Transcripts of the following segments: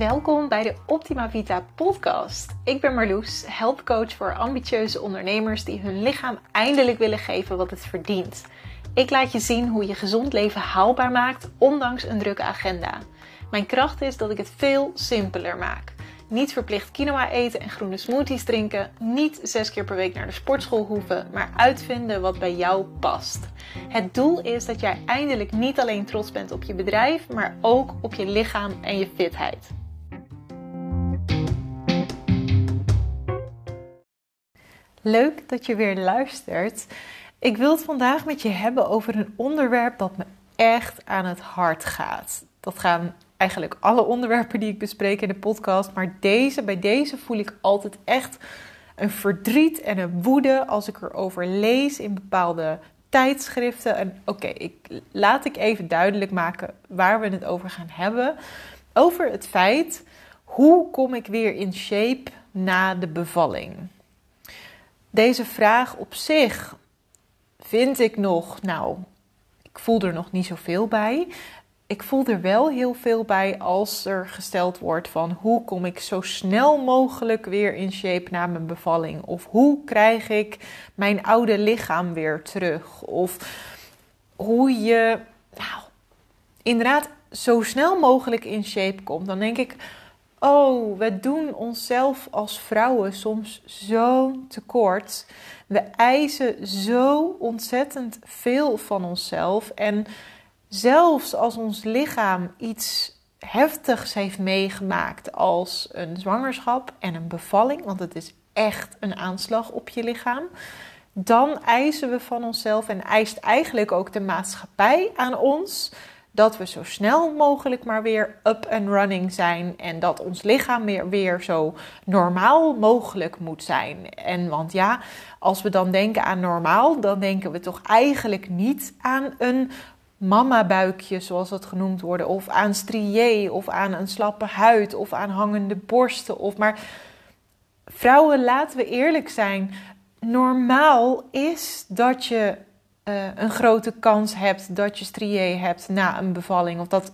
Welkom bij de Optima Vita podcast. Ik ben Marloes, helpcoach voor ambitieuze ondernemers die hun lichaam eindelijk willen geven wat het verdient. Ik laat je zien hoe je gezond leven haalbaar maakt, ondanks een drukke agenda. Mijn kracht is dat ik het veel simpeler maak. Niet verplicht quinoa eten en groene smoothies drinken. Niet zes keer per week naar de sportschool hoeven, maar uitvinden wat bij jou past. Het doel is dat jij eindelijk niet alleen trots bent op je bedrijf, maar ook op je lichaam en je fitheid. Leuk dat je weer luistert. Ik wil het vandaag met je hebben over een onderwerp dat me echt aan het hart gaat. Dat gaan eigenlijk alle onderwerpen die ik bespreek in de podcast. Maar deze, bij deze voel ik altijd echt een verdriet en een woede als ik erover lees in bepaalde tijdschriften. En oké, ik, laat ik even duidelijk maken waar we het over gaan hebben. Over het feit, hoe kom ik weer in shape na de bevalling? Deze vraag op zich vind ik nog, nou, ik voel er nog niet zoveel bij ik voel er wel heel veel bij als er gesteld wordt van hoe kom ik zo snel mogelijk weer in shape na mijn bevalling? Of hoe krijg ik mijn oude lichaam weer terug? Of hoe je nou, inderdaad zo snel mogelijk in shape komt. Dan denk ik, oh, we doen onszelf als vrouwen soms zo tekort. We eisen zo ontzettend veel van onszelf. En zelfs als ons lichaam iets heftigs heeft meegemaakt als een zwangerschap en een bevalling, want het is echt een aanslag op je lichaam, dan eisen we van onszelf en eist eigenlijk ook de maatschappij aan ons dat we zo snel mogelijk maar weer up and running zijn en dat ons lichaam weer, weer zo normaal mogelijk moet zijn. En want ja, als we dan denken aan normaal, dan denken we toch eigenlijk niet aan een mama-buikje, zoals dat genoemd wordt, of aan strié, of aan een slappe huid, of aan hangende borsten. Of maar vrouwen, laten we eerlijk zijn. Normaal is dat je uh, een grote kans hebt dat je strié hebt na een bevalling. Of dat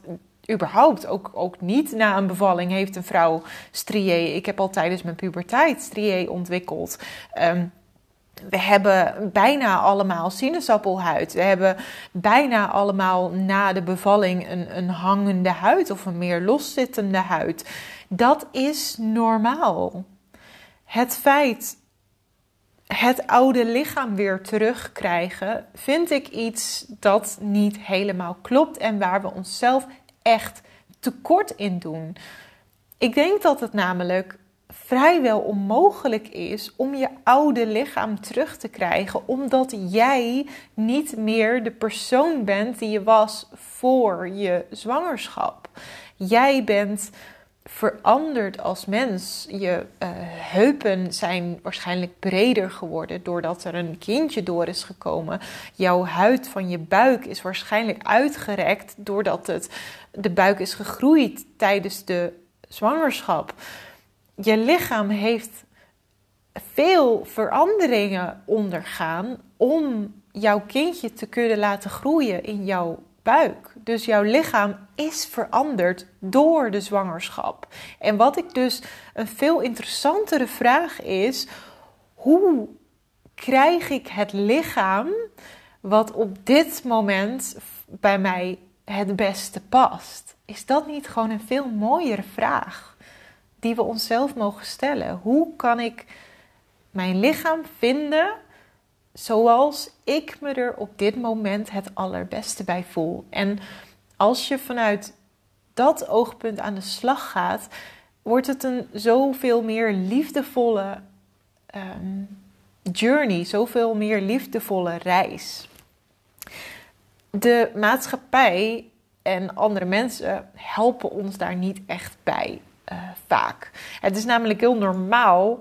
überhaupt ook, ook niet na een bevalling heeft een vrouw strié. Ik heb al tijdens mijn puberteit strié ontwikkeld. Um, we hebben bijna allemaal sinaasappelhuid. We hebben bijna allemaal na de bevalling een, een hangende huid of een meer loszittende huid. Dat is normaal. Het feit het oude lichaam weer terugkrijgen, vind ik iets dat niet helemaal klopt en waar we onszelf echt tekort in doen. Ik denk dat het namelijk vrijwel onmogelijk is om je oude lichaam terug te krijgen, omdat jij niet meer de persoon bent die je was voor je zwangerschap. Jij bent veranderd als mens. Je uh, heupen zijn waarschijnlijk breder geworden doordat er een kindje door is gekomen. Jouw huid van je buik is waarschijnlijk uitgerekt doordat het, de buik is gegroeid tijdens de zwangerschap je lichaam heeft veel veranderingen ondergaan om jouw kindje te kunnen laten groeien in jouw buik. Dus jouw lichaam is veranderd door de zwangerschap. En wat ik dus een veel interessantere vraag is: hoe krijg ik het lichaam wat op dit moment bij mij het beste past? Is dat niet gewoon een veel mooiere vraag? die we onszelf mogen stellen. Hoe kan ik mijn lichaam vinden zoals ik me er op dit moment het allerbeste bij voel? En als je vanuit dat oogpunt aan de slag gaat, wordt het een zoveel meer liefdevolle um, journey, zoveel meer liefdevolle reis. De maatschappij en andere mensen helpen ons daar niet echt bij. Eh, vaak. Het is namelijk heel normaal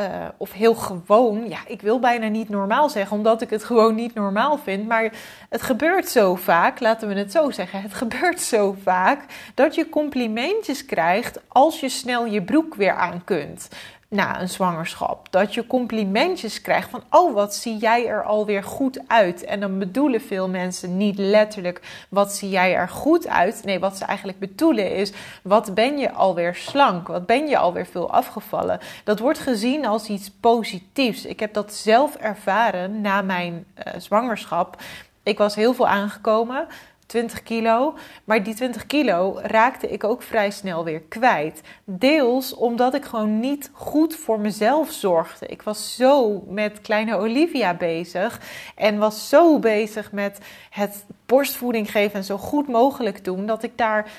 uh, of heel gewoon. Ja, ik wil bijna niet normaal zeggen, omdat ik het gewoon niet normaal vind. Maar het gebeurt zo vaak, laten we het zo zeggen. Het gebeurt zo vaak dat je complimentjes krijgt als je snel je broek weer aan kunt. Na een zwangerschap. Dat je complimentjes krijgt van: Oh, wat zie jij er alweer goed uit? En dan bedoelen veel mensen niet letterlijk: Wat zie jij er goed uit? Nee, wat ze eigenlijk bedoelen is: Wat ben je alweer slank? Wat ben je alweer veel afgevallen? Dat wordt gezien als iets positiefs. Ik heb dat zelf ervaren na mijn uh, zwangerschap. Ik was heel veel aangekomen. 20 kilo. Maar die 20 kilo raakte ik ook vrij snel weer kwijt. Deels omdat ik gewoon niet goed voor mezelf zorgde. Ik was zo met kleine Olivia bezig. En was zo bezig met het borstvoeding geven en zo goed mogelijk doen. Dat ik daar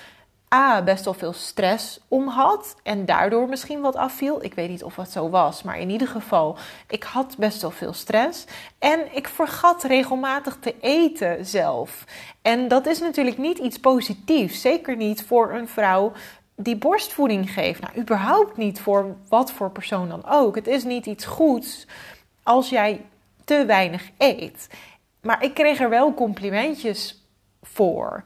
A, best wel veel stress om had en daardoor misschien wat afviel. Ik weet niet of het zo was, maar in ieder geval, ik had best wel veel stress. En ik vergat regelmatig te eten zelf. En dat is natuurlijk niet iets positiefs, zeker niet voor een vrouw die borstvoeding geeft. Nou, überhaupt niet voor wat voor persoon dan ook. Het is niet iets goeds als jij te weinig eet. Maar ik kreeg er wel complimentjes voor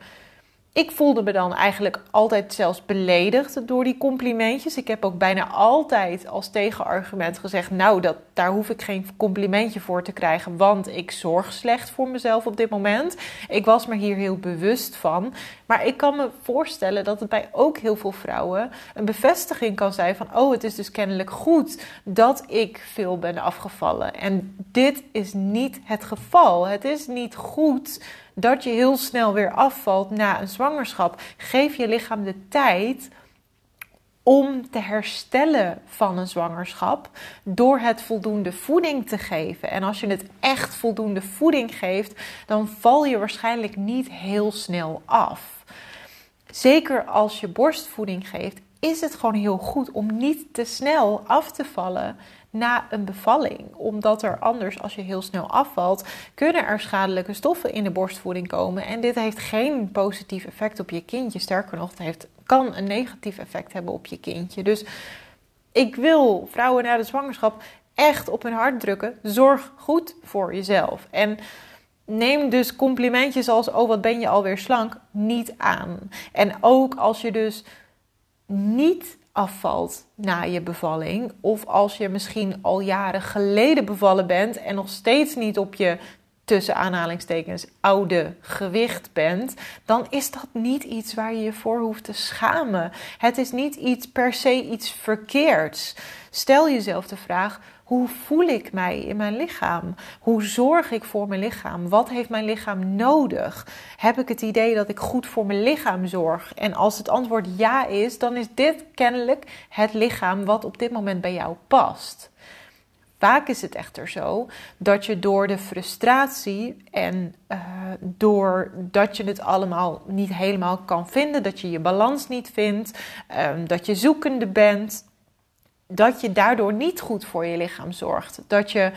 ik voelde me dan eigenlijk altijd zelfs beledigd door die complimentjes. Ik heb ook bijna altijd als tegenargument gezegd: Nou, dat, daar hoef ik geen complimentje voor te krijgen, want ik zorg slecht voor mezelf op dit moment. Ik was me hier heel bewust van. Maar ik kan me voorstellen dat het bij ook heel veel vrouwen een bevestiging kan zijn van: Oh, het is dus kennelijk goed dat ik veel ben afgevallen. En dit is niet het geval. Het is niet goed dat je heel snel weer afvalt na een zwangerschap. Geef je lichaam de tijd om te herstellen van een zwangerschap door het voldoende voeding te geven. En als je het echt voldoende voeding geeft, dan val je waarschijnlijk niet heel snel af. Zeker als je borstvoeding geeft, is het gewoon heel goed om niet te snel af te vallen na een bevalling. Omdat er anders, als je heel snel afvalt, kunnen er schadelijke stoffen in de borstvoeding komen. En dit heeft geen positief effect op je kindje. Sterker nog, het heeft, kan een negatief effect hebben op je kindje. Dus ik wil vrouwen na de zwangerschap echt op hun hart drukken. Zorg goed voor jezelf. En neem dus complimentjes als: Oh, wat ben je alweer slank? niet aan. En ook als je dus niet afvalt na je bevalling. Of als je misschien al jaren geleden bevallen bent en nog steeds niet op je tussen aanhalingstekens oude gewicht bent, dan is dat niet iets waar je je voor hoeft te schamen. Het is niet iets per se iets verkeerds. Stel jezelf de vraag: hoe voel ik mij in mijn lichaam? Hoe zorg ik voor mijn lichaam? Wat heeft mijn lichaam nodig? Heb ik het idee dat ik goed voor mijn lichaam zorg? En als het antwoord ja is, dan is dit kennelijk het lichaam wat op dit moment bij jou past. Vaak is het echter zo dat je door de frustratie en uh, doordat je het allemaal niet helemaal kan vinden, dat je je balans niet vindt, ehm, dat je zoekende bent, dat je daardoor niet goed voor je lichaam zorgt. Dat je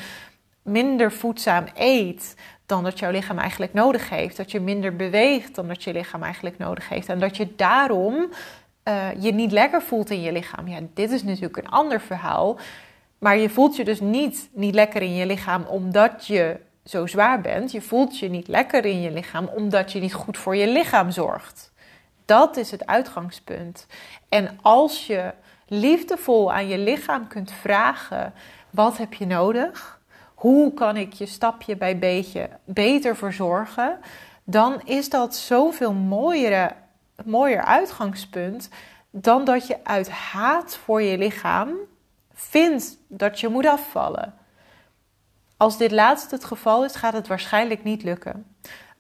minder voedzaam eet dan dat jouw lichaam eigenlijk nodig heeft. Dat je minder beweegt dan dat je lichaam eigenlijk nodig heeft. En dat je daarom uh, je niet lekker voelt in je lichaam. Ja, dit is natuurlijk een ander verhaal. Maar je voelt je dus niet, niet lekker in je lichaam omdat je zo zwaar bent. Je voelt je niet lekker in je lichaam omdat je niet goed voor je lichaam zorgt. Dat is het uitgangspunt. En als je liefdevol aan je lichaam kunt vragen: wat heb je nodig? Hoe kan ik je stapje bij beetje beter verzorgen? Dan is dat zoveel mooiere, mooier uitgangspunt dan dat je uit haat voor je lichaam vindt dat je moet afvallen. Als dit laatste het geval is, gaat het waarschijnlijk niet lukken.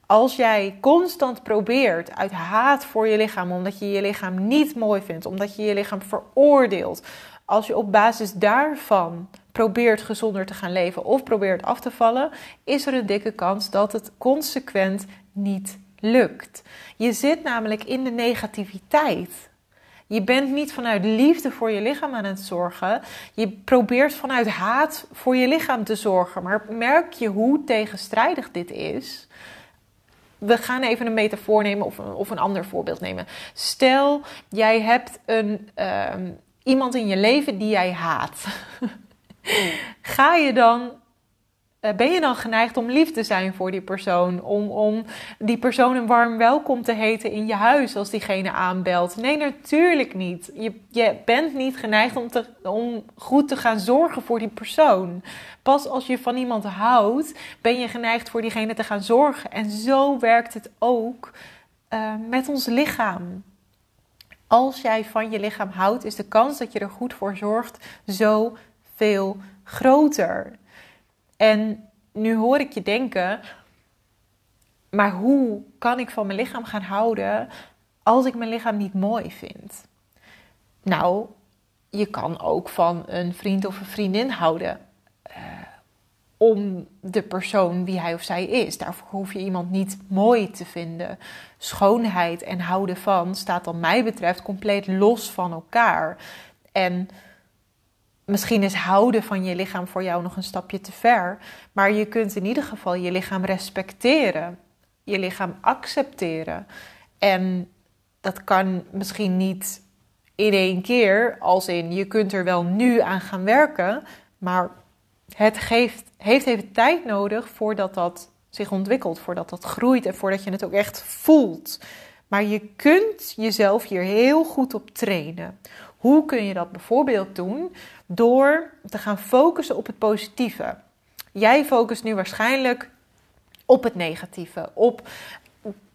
Als jij constant probeert uit haat voor je lichaam, omdat je je lichaam niet mooi vindt, omdat je je lichaam veroordeelt, als je op basis daarvan probeert gezonder te gaan leven of probeert af te vallen, is er een dikke kans dat het consequent niet lukt. Je zit namelijk in de negativiteit. Je bent niet vanuit liefde voor je lichaam aan het zorgen. Je probeert vanuit haat voor je lichaam te zorgen. Maar merk je hoe tegenstrijdig dit is? We gaan even een metafoor nemen of een, of een ander voorbeeld nemen. Stel, jij hebt een, ehm, iemand in je leven die jij haat. Ga je dan ben je dan geneigd om lief te zijn voor die persoon? Om, om die persoon een warm welkom te heten in je huis als diegene aanbelt? Nee, natuurlijk niet. Je, je bent niet geneigd om, te, om goed te gaan zorgen voor die persoon. Pas als je van iemand houdt, ben je geneigd voor diegene te gaan zorgen. En zo werkt het ook uh, met ons lichaam. Als jij van je lichaam houdt, is de kans dat je er goed voor zorgt zo veel groter. En nu hoor ik je denken, maar hoe kan ik van mijn lichaam gaan houden als ik mijn lichaam niet mooi vind? Nou, je kan ook van een vriend of een vriendin houden. Uh, om de persoon wie hij of zij is. Daarvoor hoef je iemand niet mooi te vinden. Schoonheid en houden van staat, dan mij betreft, compleet los van elkaar. En Misschien is houden van je lichaam voor jou nog een stapje te ver, maar je kunt in ieder geval je lichaam respecteren, je lichaam accepteren. En dat kan misschien niet in één keer, als in je kunt er wel nu aan gaan werken, maar het geeft, heeft even tijd nodig voordat dat zich ontwikkelt, voordat dat groeit en voordat je het ook echt voelt. Maar je kunt jezelf hier heel goed op trainen. Hoe kun je dat bijvoorbeeld doen? Door te gaan focussen op het positieve. Jij focust nu waarschijnlijk op het negatieve, op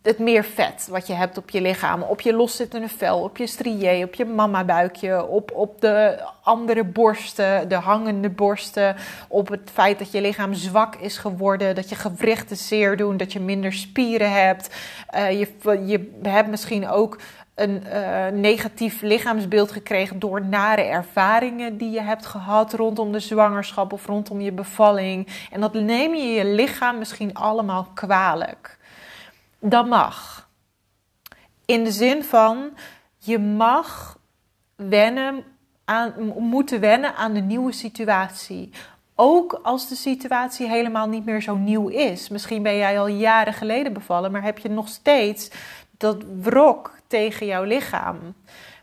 het meer vet wat je hebt op je lichaam, op je loszittende vel, op je strié, op je mama-buikje, op, op de andere borsten, de hangende borsten, op het feit dat je lichaam zwak is geworden, dat je gewrichten zeer doen, dat je minder spieren hebt. Uh, je, je hebt misschien ook een uh, negatief lichaamsbeeld gekregen door nare ervaringen die je hebt gehad rondom de zwangerschap of rondom je bevalling. En dat neem je je lichaam misschien allemaal kwalijk. Dat mag. In de zin van je mag wennen aan, moeten wennen aan de nieuwe situatie. Ook als de situatie helemaal niet meer zo nieuw is. Misschien ben jij al jaren geleden bevallen, maar heb je nog steeds dat wrok tegen jouw lichaam.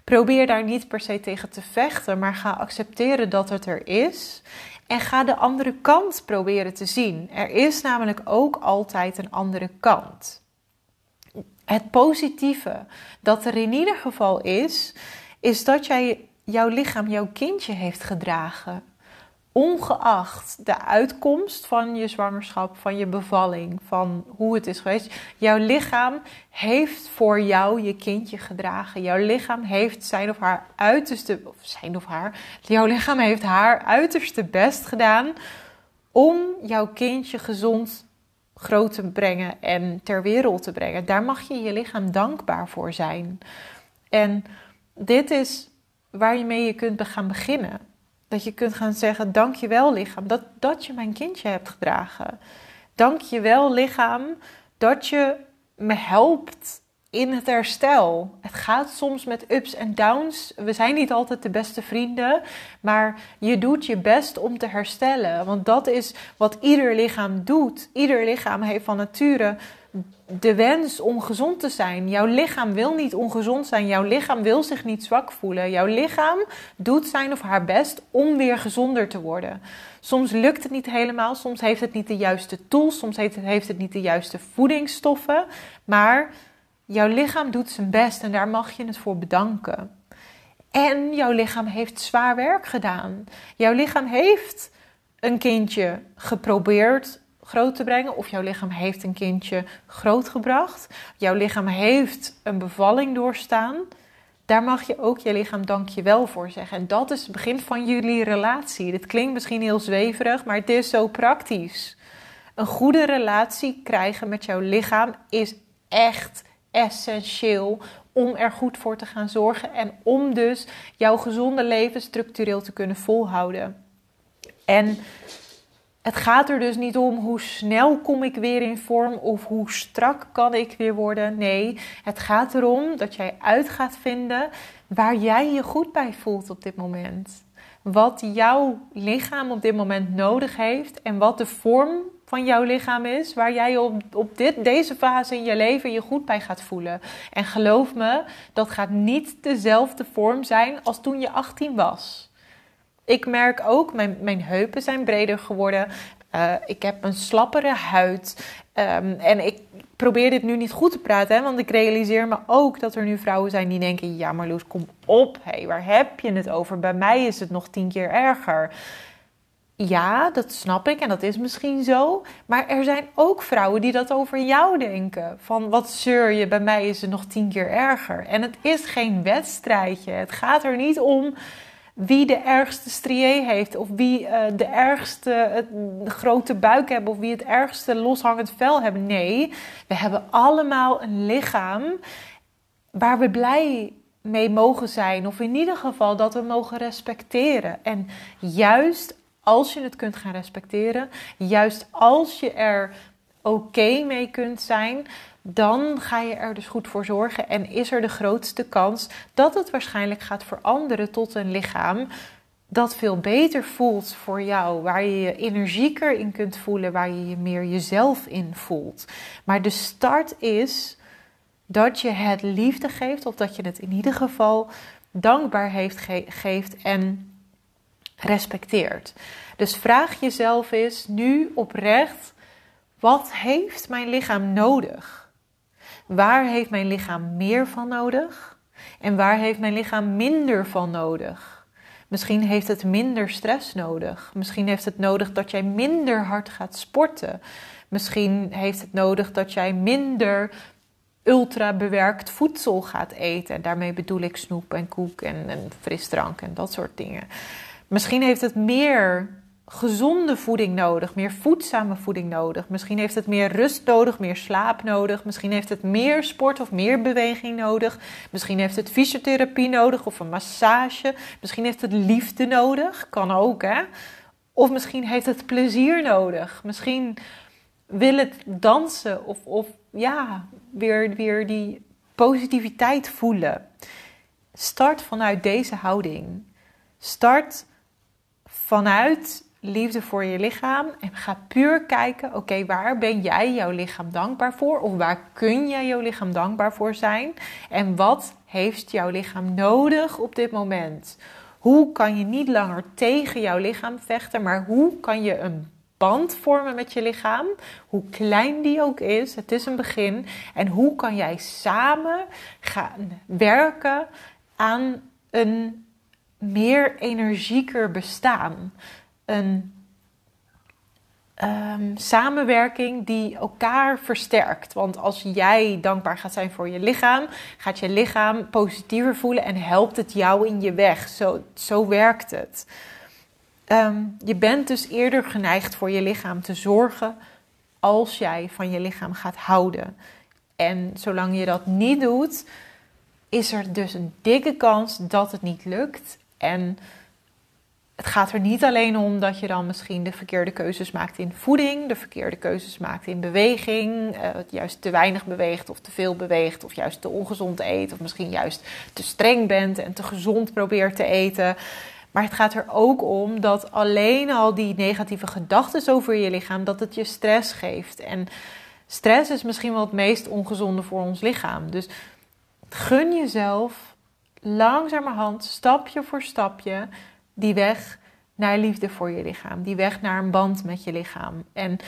Probeer daar niet per se tegen te vechten, maar ga accepteren dat het er is. En ga de andere kant proberen te zien. Er is namelijk ook altijd een andere kant. Het positieve dat er in ieder geval is, is dat jij jouw lichaam, jouw kindje heeft gedragen ongeacht de uitkomst van je zwangerschap, van je bevalling, van hoe het is geweest, jouw lichaam heeft voor jou je kindje gedragen. Jouw lichaam heeft zijn of haar uiterste, of zijn of haar, jouw lichaam heeft haar uiterste best gedaan om jouw kindje gezond groot te brengen en ter wereld te brengen. Daar mag je je lichaam dankbaar voor zijn. En dit is waar je mee je kunt gaan beginnen. Dat je kunt gaan zeggen: Dank je wel, lichaam, dat, dat je mijn kindje hebt gedragen. Dank je wel, lichaam, dat je me helpt in het herstel. Het gaat soms met ups en downs. We zijn niet altijd de beste vrienden, maar je doet je best om te herstellen. Want dat is wat ieder lichaam doet. Ieder lichaam heeft van nature de wens om gezond te zijn. Jouw lichaam wil niet ongezond zijn. Jouw lichaam wil zich niet zwak voelen. Jouw lichaam doet zijn of haar best om weer gezonder te worden. Soms lukt het niet helemaal. Soms heeft het niet de juiste tools. Soms heeft het, heeft het niet de juiste voedingsstoffen. Maar jouw lichaam doet zijn best en daar mag je het voor bedanken. En jouw lichaam heeft zwaar werk gedaan. Jouw lichaam heeft een kindje geprobeerd groot te brengen. Of jouw lichaam heeft een kindje grootgebracht. Jouw lichaam heeft een bevalling doorstaan. Daar mag je ook je lichaam dankjewel voor zeggen. En dat is het begin van jullie relatie. Dit klinkt misschien heel zweverig, maar het is zo praktisch. Een goede relatie krijgen met jouw lichaam is echt essentieel om er goed voor te gaan zorgen en om dus jouw gezonde leven structureel te kunnen volhouden. En het gaat er dus niet om hoe snel kom ik weer in vorm of hoe strak kan ik weer worden. Nee, het gaat erom dat jij uit gaat vinden waar jij je goed bij voelt op dit moment. Wat jouw lichaam op dit moment nodig heeft en wat de vorm van jouw lichaam is, waar jij op, op dit, deze fase in je leven je goed bij gaat voelen. En geloof me, dat gaat niet dezelfde vorm zijn als toen je 18 was. Ik merk ook, mijn, mijn heupen zijn breder geworden. Uh, ik heb een slappere huid. Um, en ik probeer dit nu niet goed te praten, want ik realiseer me ook dat er nu vrouwen zijn die denken: ja, Marloes, kom op. Hey, waar heb je het over? Bij mij is het nog tien keer erger. Ja, dat snap ik en dat is misschien zo. Maar er zijn ook vrouwen die dat over jou denken. Van wat zeur je, bij mij is het nog tien keer erger. En het is geen wedstrijdje. Het gaat er niet om wie de ergste strié heeft. Of wie uh, de ergste het, grote buik heeft. Of wie het ergste loshangend vel hebben. Nee, we hebben allemaal een lichaam waar we blij mee mogen zijn. Of in ieder geval dat we mogen respecteren. En juist als je het kunt gaan respecteren, juist als je er oké mee kunt zijn, dan ga je er dus goed voor zorgen en is er de grootste kans dat het waarschijnlijk gaat veranderen tot een lichaam dat veel beter voelt voor jou, waar je je energieker in kunt voelen, waar je je meer jezelf in voelt. Maar de start is dat je het liefde geeft, of dat je het in ieder geval dankbaar heeft, geeft en respecteert. Dus vraag jezelf eens nu oprecht: wat heeft mijn lichaam nodig? Waar heeft mijn lichaam meer van nodig? En waar heeft mijn lichaam minder van nodig? Misschien heeft het minder stress nodig. Misschien heeft het nodig dat jij minder hard gaat sporten. Misschien heeft het nodig dat jij minder ultra bewerkt voedsel gaat eten. En daarmee bedoel ik snoep en koek en, en frisdrank en dat soort dingen. Misschien heeft het meer gezonde voeding nodig, meer voedzame voeding nodig. Misschien heeft het meer rust nodig, meer slaap nodig. Misschien heeft het meer sport of meer beweging nodig. Misschien heeft het fysiotherapie nodig of een massage. Misschien heeft het liefde nodig, kan ook hè. Of misschien heeft het plezier nodig. Misschien wil het dansen of, of ja, weer, weer die positiviteit voelen. Start vanuit deze houding. Start vanuit liefde voor je lichaam en ga puur kijken: oké, waar ben jij jouw lichaam dankbaar voor? Of waar kun jij jouw lichaam dankbaar voor zijn? En wat heeft jouw lichaam nodig op dit moment? Hoe kan je niet langer tegen jouw lichaam vechten, maar hoe kan je een band vormen met je lichaam? Hoe klein die ook is, het is een begin. En hoe kan jij samen gaan werken aan een meer energieker bestaan? Een um, samenwerking die elkaar versterkt. Want als jij dankbaar gaat zijn voor je lichaam, gaat je lichaam positiever voelen en helpt het jou in je weg. Zo, zo werkt het. Um, je bent dus eerder geneigd voor je lichaam te zorgen als jij van je lichaam gaat houden. En zolang je dat niet doet, is er dus een dikke kans dat het niet lukt. En het gaat er niet alleen om dat je dan misschien de verkeerde keuzes maakt in voeding, de verkeerde keuzes maakt in beweging, uh, juist te weinig beweegt of te veel beweegt, of juist te ongezond eet, of misschien juist te streng bent en te gezond probeert te eten. Maar het gaat er ook om dat alleen al die negatieve gedachten over je lichaam, dat het je stress geeft. En stress is misschien wel het meest ongezonde voor ons lichaam. Dus gun jezelf langzamerhand, stapje voor stapje, die weg naar liefde voor je lichaam, die weg naar een band met je lichaam. En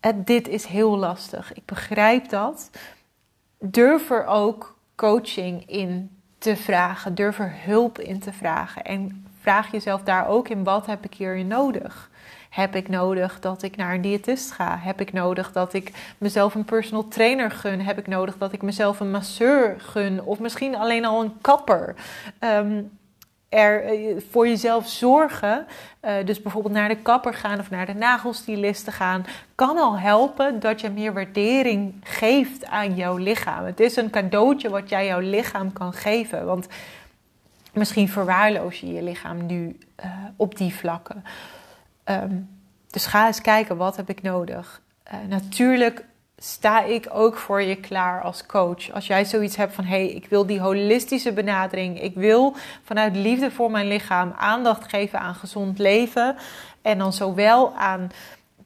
het, dit is heel lastig. Ik begrijp dat. Durf er ook coaching in te vragen. Durf er hulp in te vragen. En vraag jezelf daar ook in: wat heb ik hierin nodig? Heb ik nodig dat ik naar een diëtist ga? Heb ik nodig dat ik mezelf een personal trainer gun? Heb ik nodig dat ik mezelf een masseur gun? Of misschien alleen al een kapper? Um, er eh, voor jezelf zorgen, uh, dus bijvoorbeeld naar de kapper gaan of naar de nagelstilisten gaan, kan al helpen dat je meer waardering geeft aan jouw lichaam. Het is een cadeautje wat jij jouw lichaam kan geven, want misschien verwaarloos je je lichaam nu uh, op die vlakken. Um, dus ga eens kijken, wat heb ik nodig? Natuurlijk sta ik ook voor je klaar als coach. Als jij zoiets hebt van hé, hey, ik wil die holistische benadering. Ik wil vanuit liefde voor mijn lichaam aandacht geven aan gezond leven. En dan zowel aan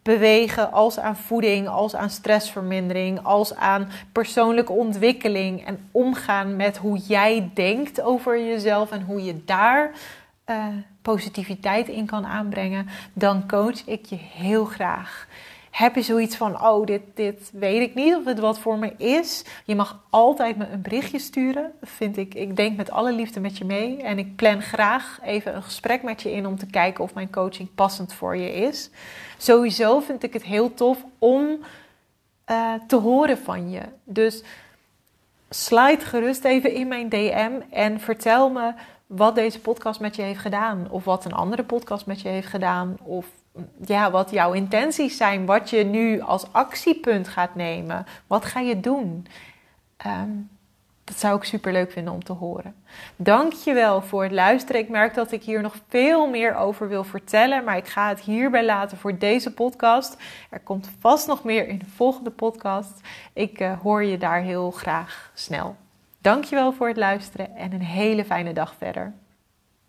bewegen als aan voeding, als aan stressvermindering, als aan persoonlijke ontwikkeling en omgaan met hoe jij denkt over jezelf en hoe je daar uh, positiviteit in kan aanbrengen, dan coach ik je heel graag. Heb je zoiets van, oh, dit, dit weet ik niet of het wat voor me is? Je mag altijd me een berichtje sturen. Vind ik, ik denk met alle liefde met je mee. En ik plan graag even een gesprek met je in om te kijken of mijn coaching passend voor je is. Sowieso vind ik het heel tof om uh, te horen van je. Dus slide gerust even in mijn DM en vertel me wat deze podcast met je heeft gedaan. Of wat een andere podcast met je heeft gedaan. Of ja, wat jouw intenties zijn. Wat je nu als actiepunt gaat nemen. Wat ga je doen? Um, dat zou ik super leuk vinden om te horen. Dankjewel voor het luisteren. Ik merk dat ik hier nog veel meer over wil vertellen, maar ik ga het hierbij laten voor deze podcast. Er komt vast nog meer in de volgende podcast. Ik uh, hoor je daar heel graag snel. Dankjewel voor het luisteren en een hele fijne dag verder.